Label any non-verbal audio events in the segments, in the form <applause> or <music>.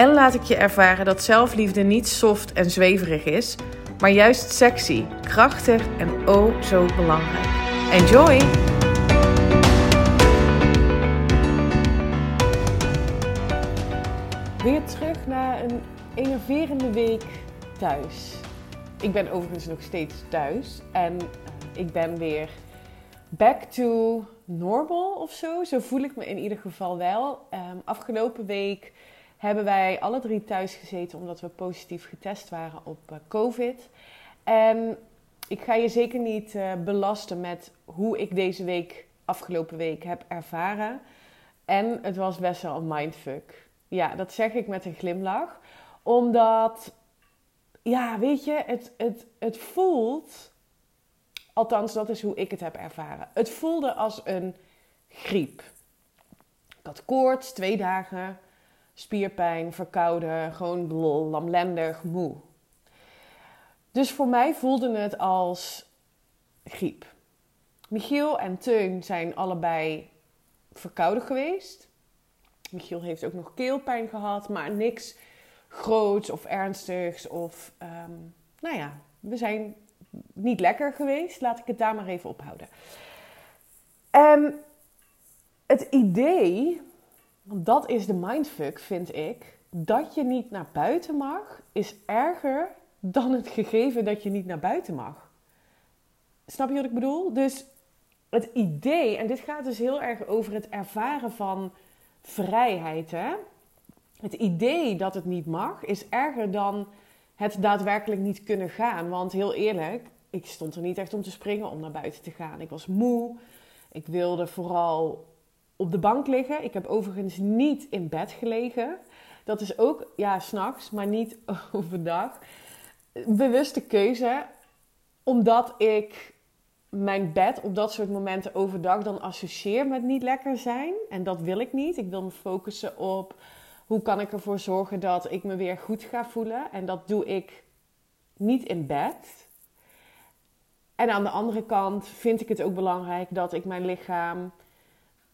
en laat ik je ervaren dat zelfliefde niet soft en zweverig is, maar juist sexy, krachtig en oh zo belangrijk. Enjoy! Weer terug naar een enerverende week thuis. Ik ben overigens nog steeds thuis en ik ben weer back to normal of zo. Zo voel ik me in ieder geval wel. Um, afgelopen week hebben wij alle drie thuis gezeten omdat we positief getest waren op uh, COVID. En ik ga je zeker niet uh, belasten met hoe ik deze week, afgelopen week, heb ervaren. En het was best wel een mindfuck. Ja, dat zeg ik met een glimlach. Omdat, ja, weet je, het, het, het voelt, althans dat is hoe ik het heb ervaren. Het voelde als een griep. Ik had koorts, twee dagen spierpijn, verkouden, gewoon blol, lamlendig, moe. Dus voor mij voelde het als griep. Michiel en Teun zijn allebei verkouden geweest. Michiel heeft ook nog keelpijn gehad, maar niks groots of ernstigs. Of, um, nou ja, we zijn niet lekker geweest. Laat ik het daar maar even ophouden. En het idee want dat is de mindfuck, vind ik. Dat je niet naar buiten mag, is erger dan het gegeven dat je niet naar buiten mag. Snap je wat ik bedoel? Dus het idee, en dit gaat dus heel erg over het ervaren van vrijheid. Hè? Het idee dat het niet mag, is erger dan het daadwerkelijk niet kunnen gaan. Want heel eerlijk, ik stond er niet echt om te springen om naar buiten te gaan. Ik was moe. Ik wilde vooral op de bank liggen. Ik heb overigens niet in bed gelegen. Dat is ook, ja, s'nachts, maar niet <laughs> overdag. Bewuste keuze, omdat ik mijn bed op dat soort momenten overdag dan associeer met niet lekker zijn. En dat wil ik niet. Ik wil me focussen op hoe kan ik ervoor zorgen dat ik me weer goed ga voelen. En dat doe ik niet in bed. En aan de andere kant vind ik het ook belangrijk dat ik mijn lichaam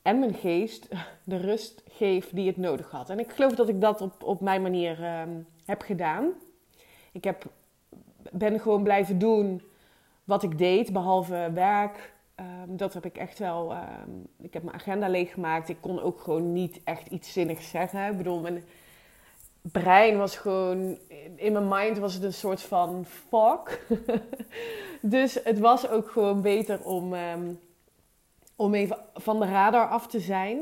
en mijn geest de rust geef die het nodig had. En ik geloof dat ik dat op, op mijn manier ehm, heb gedaan. Ik heb, ben gewoon blijven doen wat ik deed, behalve werk. Um, dat heb ik echt wel. Um, ik heb mijn agenda leeggemaakt. Ik kon ook gewoon niet echt iets zinnigs zeggen. Ik bedoel, mijn brein was gewoon. In mijn mind was het een soort van fuck. <laughs> dus het was ook gewoon beter om om even van de radar af te zijn.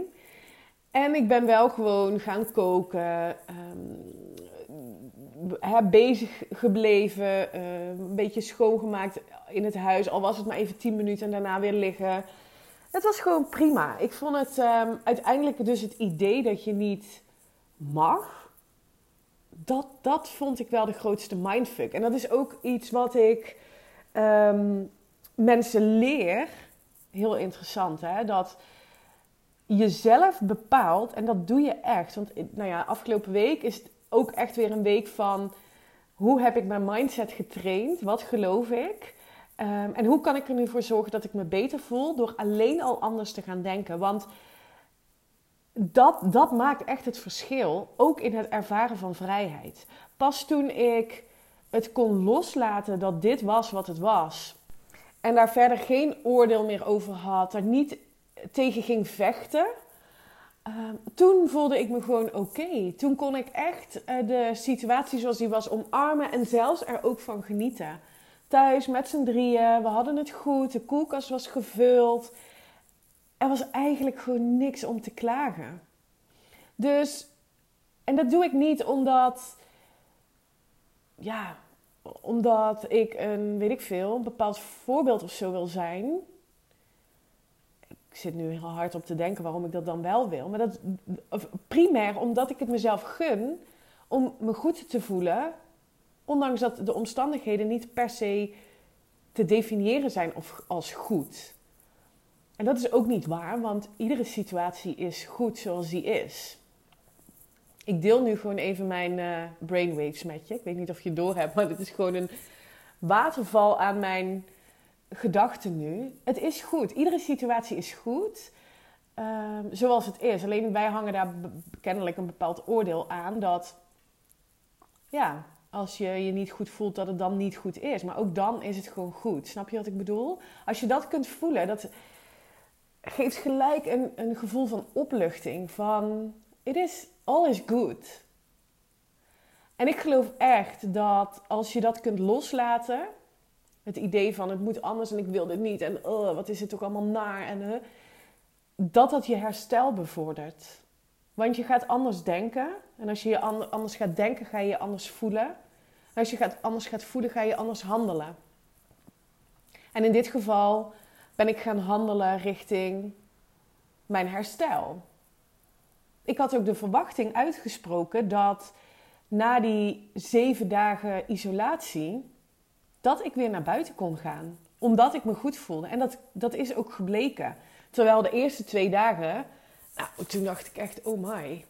En ik ben wel gewoon gaan koken, um, bezig gebleven, uh, een beetje schoongemaakt in het huis. Al was het maar even 10 minuten en daarna weer liggen. Het was gewoon prima. Ik vond het um, uiteindelijk dus het idee dat je niet mag. Dat, dat vond ik wel de grootste mindfuck. En dat is ook iets wat ik mensen leer heel interessant, hè? Dat je zelf bepaalt, en dat doe je echt. Want nou ja, afgelopen week is het ook echt weer een week van hoe heb ik mijn mindset getraind? Wat geloof ik? Um, en hoe kan ik er nu voor zorgen dat ik me beter voel door alleen al anders te gaan denken? Want dat, dat maakt echt het verschil, ook in het ervaren van vrijheid. Pas toen ik het kon loslaten dat dit was wat het was, en daar verder geen oordeel meer over had, er niet tegen ging vechten. Ehm, toen voelde ik me gewoon oké. Toen kon ik echt uh, de situatie zoals die was omarmen en zelfs er ook van genieten. Thuis met z'n drieën, we hadden het goed, de koelkast was gevuld. Er was eigenlijk gewoon niks om te klagen. Dus, en dat doe ik niet omdat, ja, omdat ik een, weet ik veel, een bepaald voorbeeld of zo wil zijn. Ik zit nu heel hard op te denken waarom ik dat dan wel wil. Maar dat primair omdat ik het mezelf gun om me goed te voelen Ondanks dat de omstandigheden niet per se te definiëren zijn of als goed. En dat is ook niet waar, want iedere situatie is goed zoals die is. Ik deel nu gewoon even mijn uh, brainwaves met je. Ik weet niet of je het door hebt, maar dit is gewoon een waterval aan mijn gedachten nu. Het is goed. Iedere situatie is goed. Ehm, zoals het is. Alleen wij hangen daar kennelijk een bepaald oordeel aan dat, ja, als je je niet goed voelt, dat het dan niet goed is. Maar ook dan is het gewoon goed. Snap je wat ik bedoel? Als je dat kunt voelen, dat geeft gelijk een, een gevoel van opluchting. Van, it is, all is good. En ik geloof echt dat als je dat kunt loslaten, het idee van het moet anders en ik wil dit niet en oh, wat is het ook allemaal naar en uh, dat dat je herstel bevordert. Want je gaat anders denken en als je je anders gaat denken, ga je je anders voelen. En als je gaat, anders gaat voelen, ga je anders handelen. En in dit geval ben ik gaan handelen richting mijn herstel. Ik had ook de verwachting uitgesproken dat na die zeven dagen isolatie, dat ik weer naar buiten kon gaan. Omdat ik me goed voelde. En dat, dat is ook gebleken. Terwijl de eerste twee dagen, nou, toen dacht ik echt, oh my.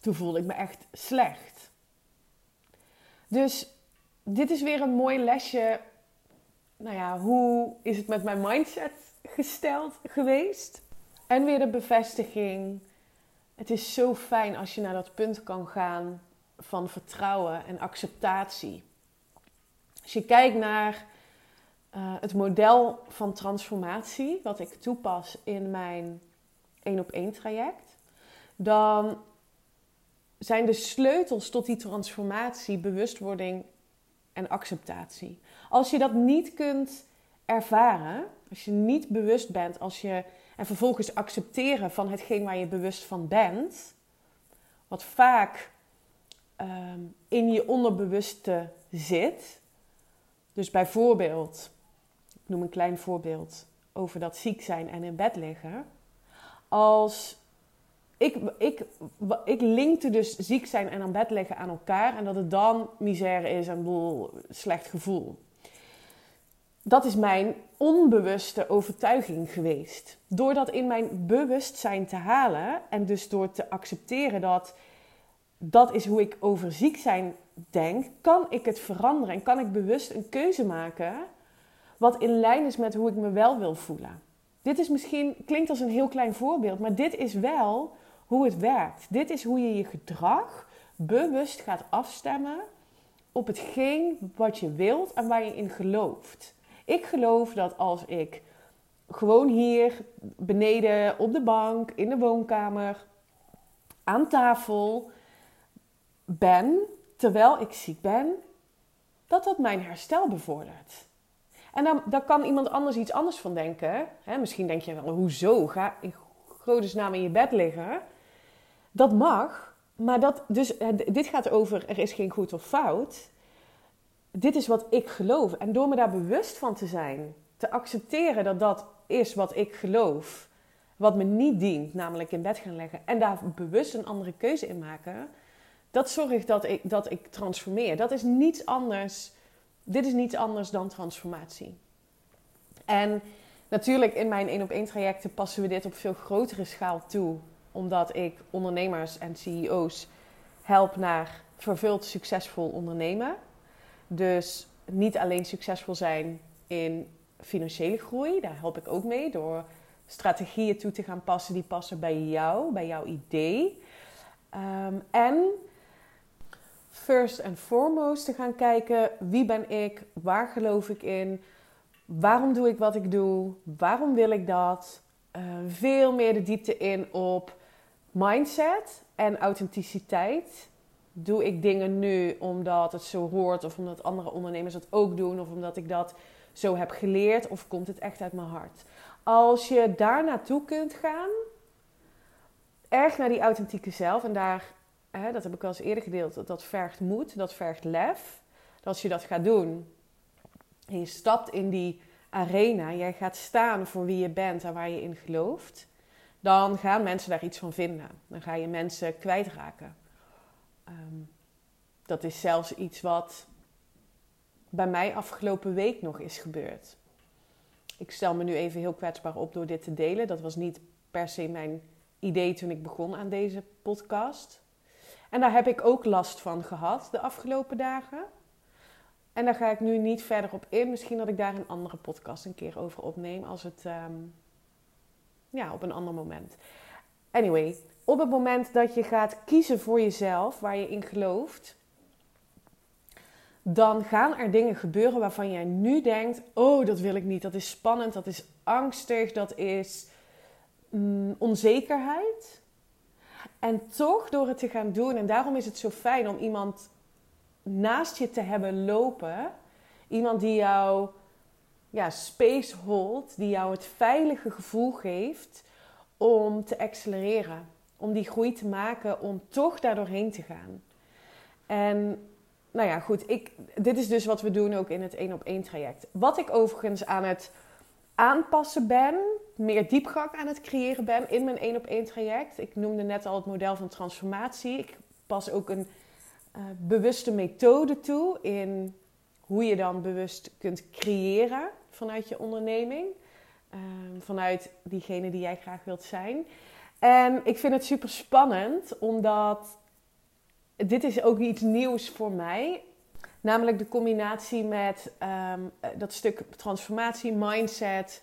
Toen voelde ik me echt slecht. Dus dit is weer een mooi lesje. Nou ja, hoe is het met mijn mindset gesteld geweest? En weer de bevestiging. Het is zo fijn als je naar dat punt kan gaan van vertrouwen en acceptatie. Als je kijkt naar uh, het model van transformatie, wat ik toepas in mijn één op één traject, dan zijn de sleutels tot die transformatie bewustwording en acceptatie. Als je dat niet kunt ervaren, als je niet bewust bent, als je en vervolgens accepteren van hetgeen waar je bewust van bent, wat vaak Ehm, in je onderbewuste zit. Dus bijvoorbeeld, ik noem een klein voorbeeld over dat ziek zijn en in bed liggen. Als ik, ik, ik linkte dus ziek zijn en aan bed liggen aan elkaar en dat het dan misère is en boel, slecht gevoel. Dat is mijn onbewuste overtuiging geweest. Door dat in mijn bewustzijn te halen en dus door te accepteren dat dat is hoe ik over ziek zijn denk, kan ik het veranderen en kan ik bewust een keuze maken wat in lijn is met hoe ik me wel wil voelen. Dit is misschien, klinkt als een heel klein voorbeeld, maar dit is wel hoe het werkt. Dit is hoe je je gedrag bewust gaat afstemmen op hetgeen wat je wilt en waar je in gelooft. Ik geloof dat als ik gewoon hier beneden op de bank, in de woonkamer, aan tafel, ben terwijl ik ziek ben, dat dat mijn herstel bevordert. En dan, dan kan iemand anders iets anders van denken. Misschien denk je wel, hoezo? Ga in naam in je bed liggen. Dat mag, maar dat, dus, dit gaat over er is geen goed of fout. Dit is wat ik geloof. En door me daar bewust van te zijn, te accepteren dat dat is wat ik geloof, wat me niet dient, namelijk in bed gaan leggen, en daar bewust een andere keuze in maken, dat zorgt dat ik, dat ik transformeer. Dat is niets anders. Dit is niets anders dan transformatie. En natuurlijk in mijn één op één trajecten passen we dit op veel grotere schaal toe. Omdat ik ondernemers en CEO's help naar vervuld succesvol ondernemen. Dus niet alleen succesvol zijn in financiële groei, daar help ik ook mee door strategieën toe te gaan passen die passen bij jou, bij jouw idee. Ehm, en first and foremost te gaan kijken wie ben ik, waar geloof ik in, waarom doe ik wat ik doe, waarom wil ik dat. Uh, veel meer de diepte in op mindset en authenticiteit. Doe ik dingen nu omdat het zo hoort of omdat andere ondernemers dat ook doen of omdat ik dat zo heb geleerd of komt het echt uit mijn hart? Als je daar naartoe kunt gaan, erg naar die authentieke zelf en daar hè, dat heb ik al eens eerder gedeeld, dat, vergt moed, dat vergt lef. Dat als je dat gaat doen en je stapt in die arena, jij gaat staan voor wie je bent en waar je in gelooft, dan gaan mensen daar iets van vinden. Dan ga je mensen kwijtraken. Um, dat is zelfs iets wat bij mij afgelopen week nog is gebeurd. Ik stel me nu even heel kwetsbaar op door dit te delen. Dat was niet per se mijn idee toen ik begon aan deze podcast. En daar heb ik ook last van gehad de afgelopen dagen. En daar ga ik nu niet verder op in. Misschien dat ik daar een andere podcast een keer over opneem. Als het, ehm, ja, op een ander moment. Anyway, op het moment dat je gaat kiezen voor jezelf, waar je in gelooft, dan gaan er dingen gebeuren waarvan jij nu denkt: Oh, dat wil ik niet. Dat is spannend, dat is angstig, dat is mm, onzekerheid. En toch door het te gaan doen, en daarom is het zo fijn om iemand naast je te hebben lopen, iemand die jou ja, space holdt, die jou het veilige gevoel geeft om te accelereren, om die groei te maken, om toch daardoorheen te gaan. En nou ja, goed, ik, dit is dus wat we doen ook in het één op één traject. Wat ik overigens aan het aanpassen ben, meer diepgang aan het creëren ben in mijn één op één traject. Ik noemde net al het model van transformatie. Ik pas ook een uh, bewuste methode toe in hoe je dan bewust kunt creëren vanuit je onderneming. Uh, vanuit diegene die jij graag wilt zijn. En ik vind het super spannend, omdat dit is ook iets nieuws voor mij. Namelijk de combinatie met um, dat stuk transformatie, mindset,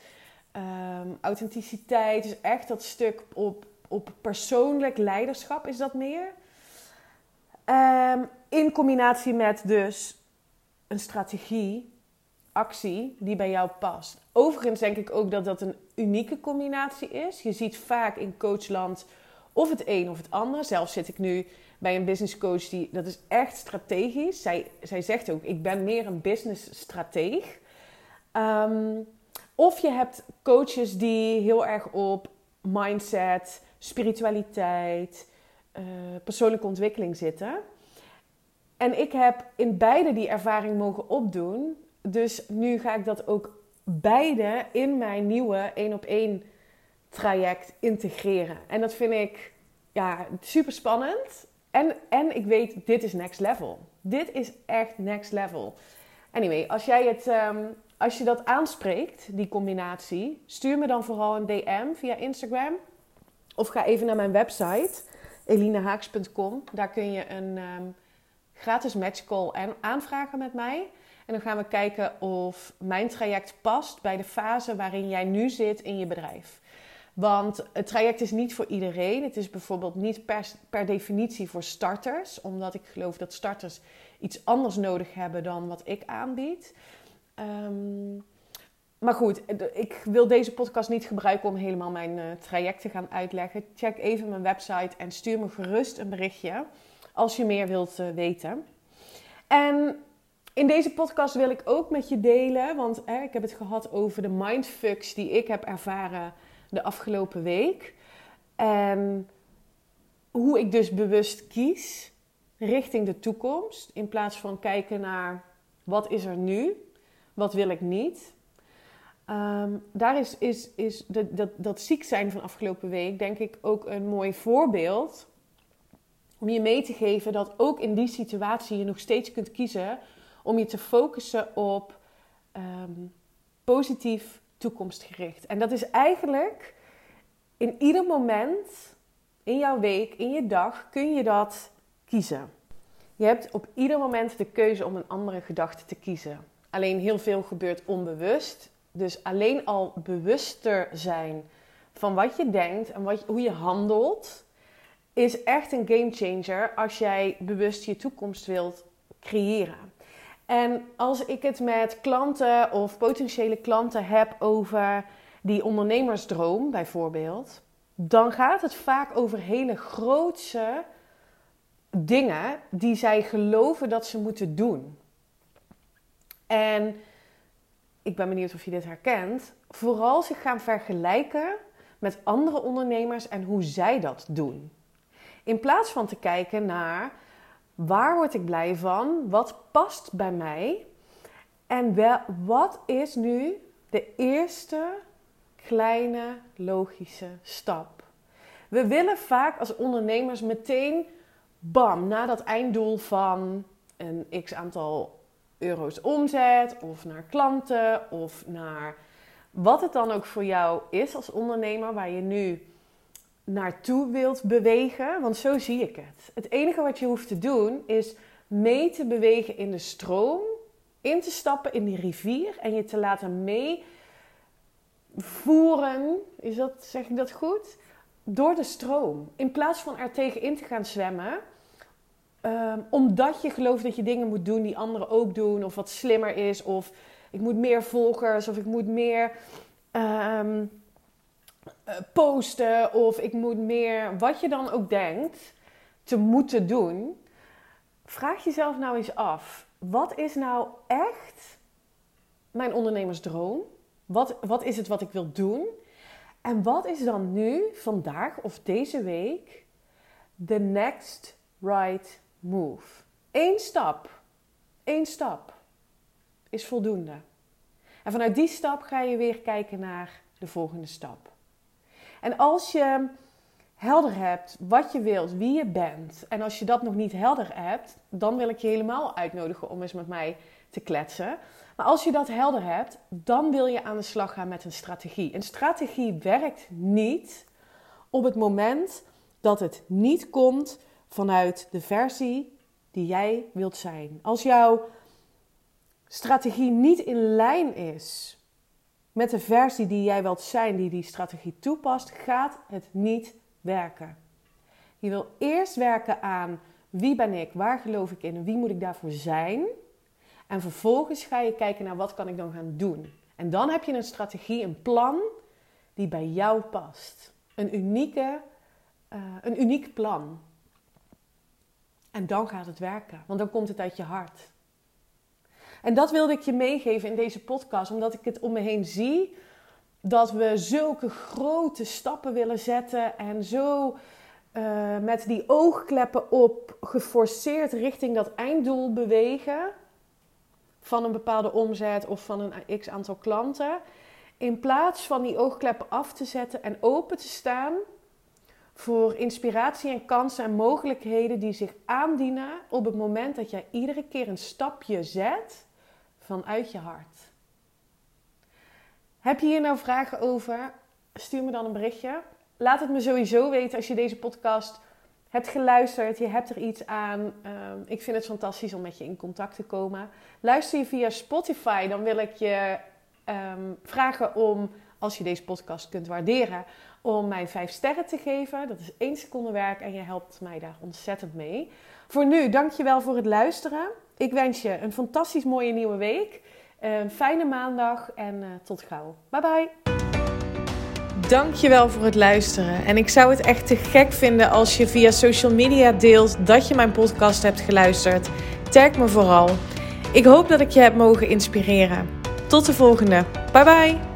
um, authenticiteit. Dus echt dat stuk op, op persoonlijk leiderschap is dat meer. In combinatie met dus een strategie, actie die bij jou past. Overigens denk ik ook dat dat een unieke combinatie is. Je ziet vaak in coachland of het een of het ander. Zelf zit ik nu bij een business coach die dat is echt strategisch. Zij, zij zegt ook: ik ben meer een business strateeg. Um, of je hebt coaches die heel erg op mindset, spiritualiteit, uh, persoonlijke ontwikkeling zitten. En ik heb in beide die ervaring mogen opdoen. Dus nu ga ik dat ook beide in mijn nieuwe één op één traject integreren. En dat vind ik ja, super spannend. En, en ik weet, dit is next level. Dit is echt next level. Anyway, als jij het, um, als je dat aanspreekt, die combinatie, stuur me dan vooral een DM via Instagram. Of ga even naar mijn website, elinehaaks.com. Daar kun je een um, gratis matchcall aanvragen met mij. En dan gaan we kijken of mijn traject past bij de fase waarin jij nu zit in je bedrijf. Want het traject is niet voor iedereen. Het is bijvoorbeeld niet per, per definitie voor starters, omdat ik geloof dat starters iets anders nodig hebben dan wat ik aanbied. Um, maar goed, ik wil deze podcast niet gebruiken om helemaal mijn uh, traject te gaan uitleggen. Check even mijn website en stuur me gerust een berichtje als je meer wilt uh, weten. En in deze podcast wil ik ook met je delen, want hè, ik heb het gehad over de mindfucks die ik heb ervaren de afgelopen week. En hoe ik dus bewust kies richting de toekomst. In plaats van kijken naar wat is er nu, wat wil ik niet. Um, daar is, is, is dat, dat, dat ziek zijn van afgelopen week denk ik ook een mooi voorbeeld. Om je mee te geven dat ook in die situatie je nog steeds kunt kiezen om je te focussen op um, positief toekomstgericht. En dat is eigenlijk in ieder moment in jouw week, in je dag, kun je dat kiezen. Je hebt op ieder moment de keuze om een andere gedachte te kiezen. Alleen heel veel gebeurt onbewust. Dus alleen al bewuster zijn van wat je denkt en wat, hoe je handelt, is echt een game changer als jij bewust je toekomst wilt creëren. En als ik het met klanten of potentiële klanten heb over die ondernemersdroom bijvoorbeeld, dan gaat het vaak over hele grootse dingen die zij geloven dat ze moeten doen. En ik ben benieuwd of je dit herkent. Vooral zich gaan vergelijken met andere ondernemers en hoe zij dat doen. In plaats van te kijken naar Waar word ik blij van? Wat past bij mij? En wel, wat is nu de eerste kleine logische stap? We willen vaak als ondernemers meteen, bam, naar dat einddoel van een x aantal euro's omzet of naar klanten of naar wat het dan ook voor jou is als ondernemer waar je nu naartoe wilt bewegen. Want zo zie ik het. Het enige wat je hoeft te doen is mee te bewegen in de stroom, in te stappen in die rivier en je te laten meevoeren. Is dat, zeg ik dat goed? Door de stroom. In plaats van er tegenin te gaan zwemmen. Ehm, omdat je gelooft dat je dingen moet doen die anderen ook doen, of wat slimmer is, of ik moet meer volgers, of ik moet meer ehm, eh, posten, of ik moet meer, wat je dan ook denkt, te moeten doen. Vraag jezelf nou eens af: wat is nou echt mijn ondernemersdroom? Wat, wat is het wat ik wil doen? En wat is dan nu, vandaag of deze week, the next right move? Eén stap, één stap is voldoende. En vanuit die stap ga je weer kijken naar de volgende stap. En als je helder hebt wat je wilt, wie je bent, en als je dat nog niet helder hebt, dan wil ik je helemaal uitnodigen om eens met mij te kletsen. Maar als je dat helder hebt, dan wil je aan de slag gaan met een strategie. Een strategie werkt niet op het moment dat het niet komt vanuit de versie die jij wilt zijn. Als jouw strategie niet in lijn is met de versie die jij wilt zijn, die die strategie toepast, gaat het niet werken. Je wil eerst werken aan wie ben ik, waar geloof ik in wie moet ik daarvoor zijn. En vervolgens ga je kijken naar wat kan ik dan gaan doen. En dan heb je een strategie, een plan die bij jou past. Een, unieke, uh, een uniek plan. En dan gaat het werken, want dan komt het uit je hart. En dat wilde ik je meegeven in deze podcast, omdat ik het om me heen zie dat we zulke grote stappen willen zetten en zo uh, met die oogkleppen op geforceerd richting dat einddoel bewegen van een bepaalde omzet of van een x aantal klanten. In plaats van die oogkleppen af te zetten en open te staan voor inspiratie en kansen en mogelijkheden die zich aandienen op het moment dat jij iedere keer een stapje zet vanuit je hart. Heb je hier nou vragen over? Stuur me dan een berichtje. Laat het me sowieso weten als je deze podcast hebt geluisterd. Je hebt er iets aan. Ehm, ik vind het fantastisch om met je in contact te komen. Luister je via Spotify, dan wil ik je ehm, vragen om, als je deze podcast kunt waarderen, om mij vijf sterren te geven. Dat is één seconde werk en je helpt mij daar ontzettend mee. Voor nu, dankjewel voor het luisteren. Ik wens je een fantastisch mooie nieuwe week. Een fijne maandag en uh, tot gauw. Bye bye. Dankjewel voor het luisteren. En ik zou het echt te gek vinden als je via social media deelt dat je mijn podcast hebt geluisterd. Tag me vooral. Ik hoop dat ik je heb mogen inspireren. Tot de volgende. Bye bye.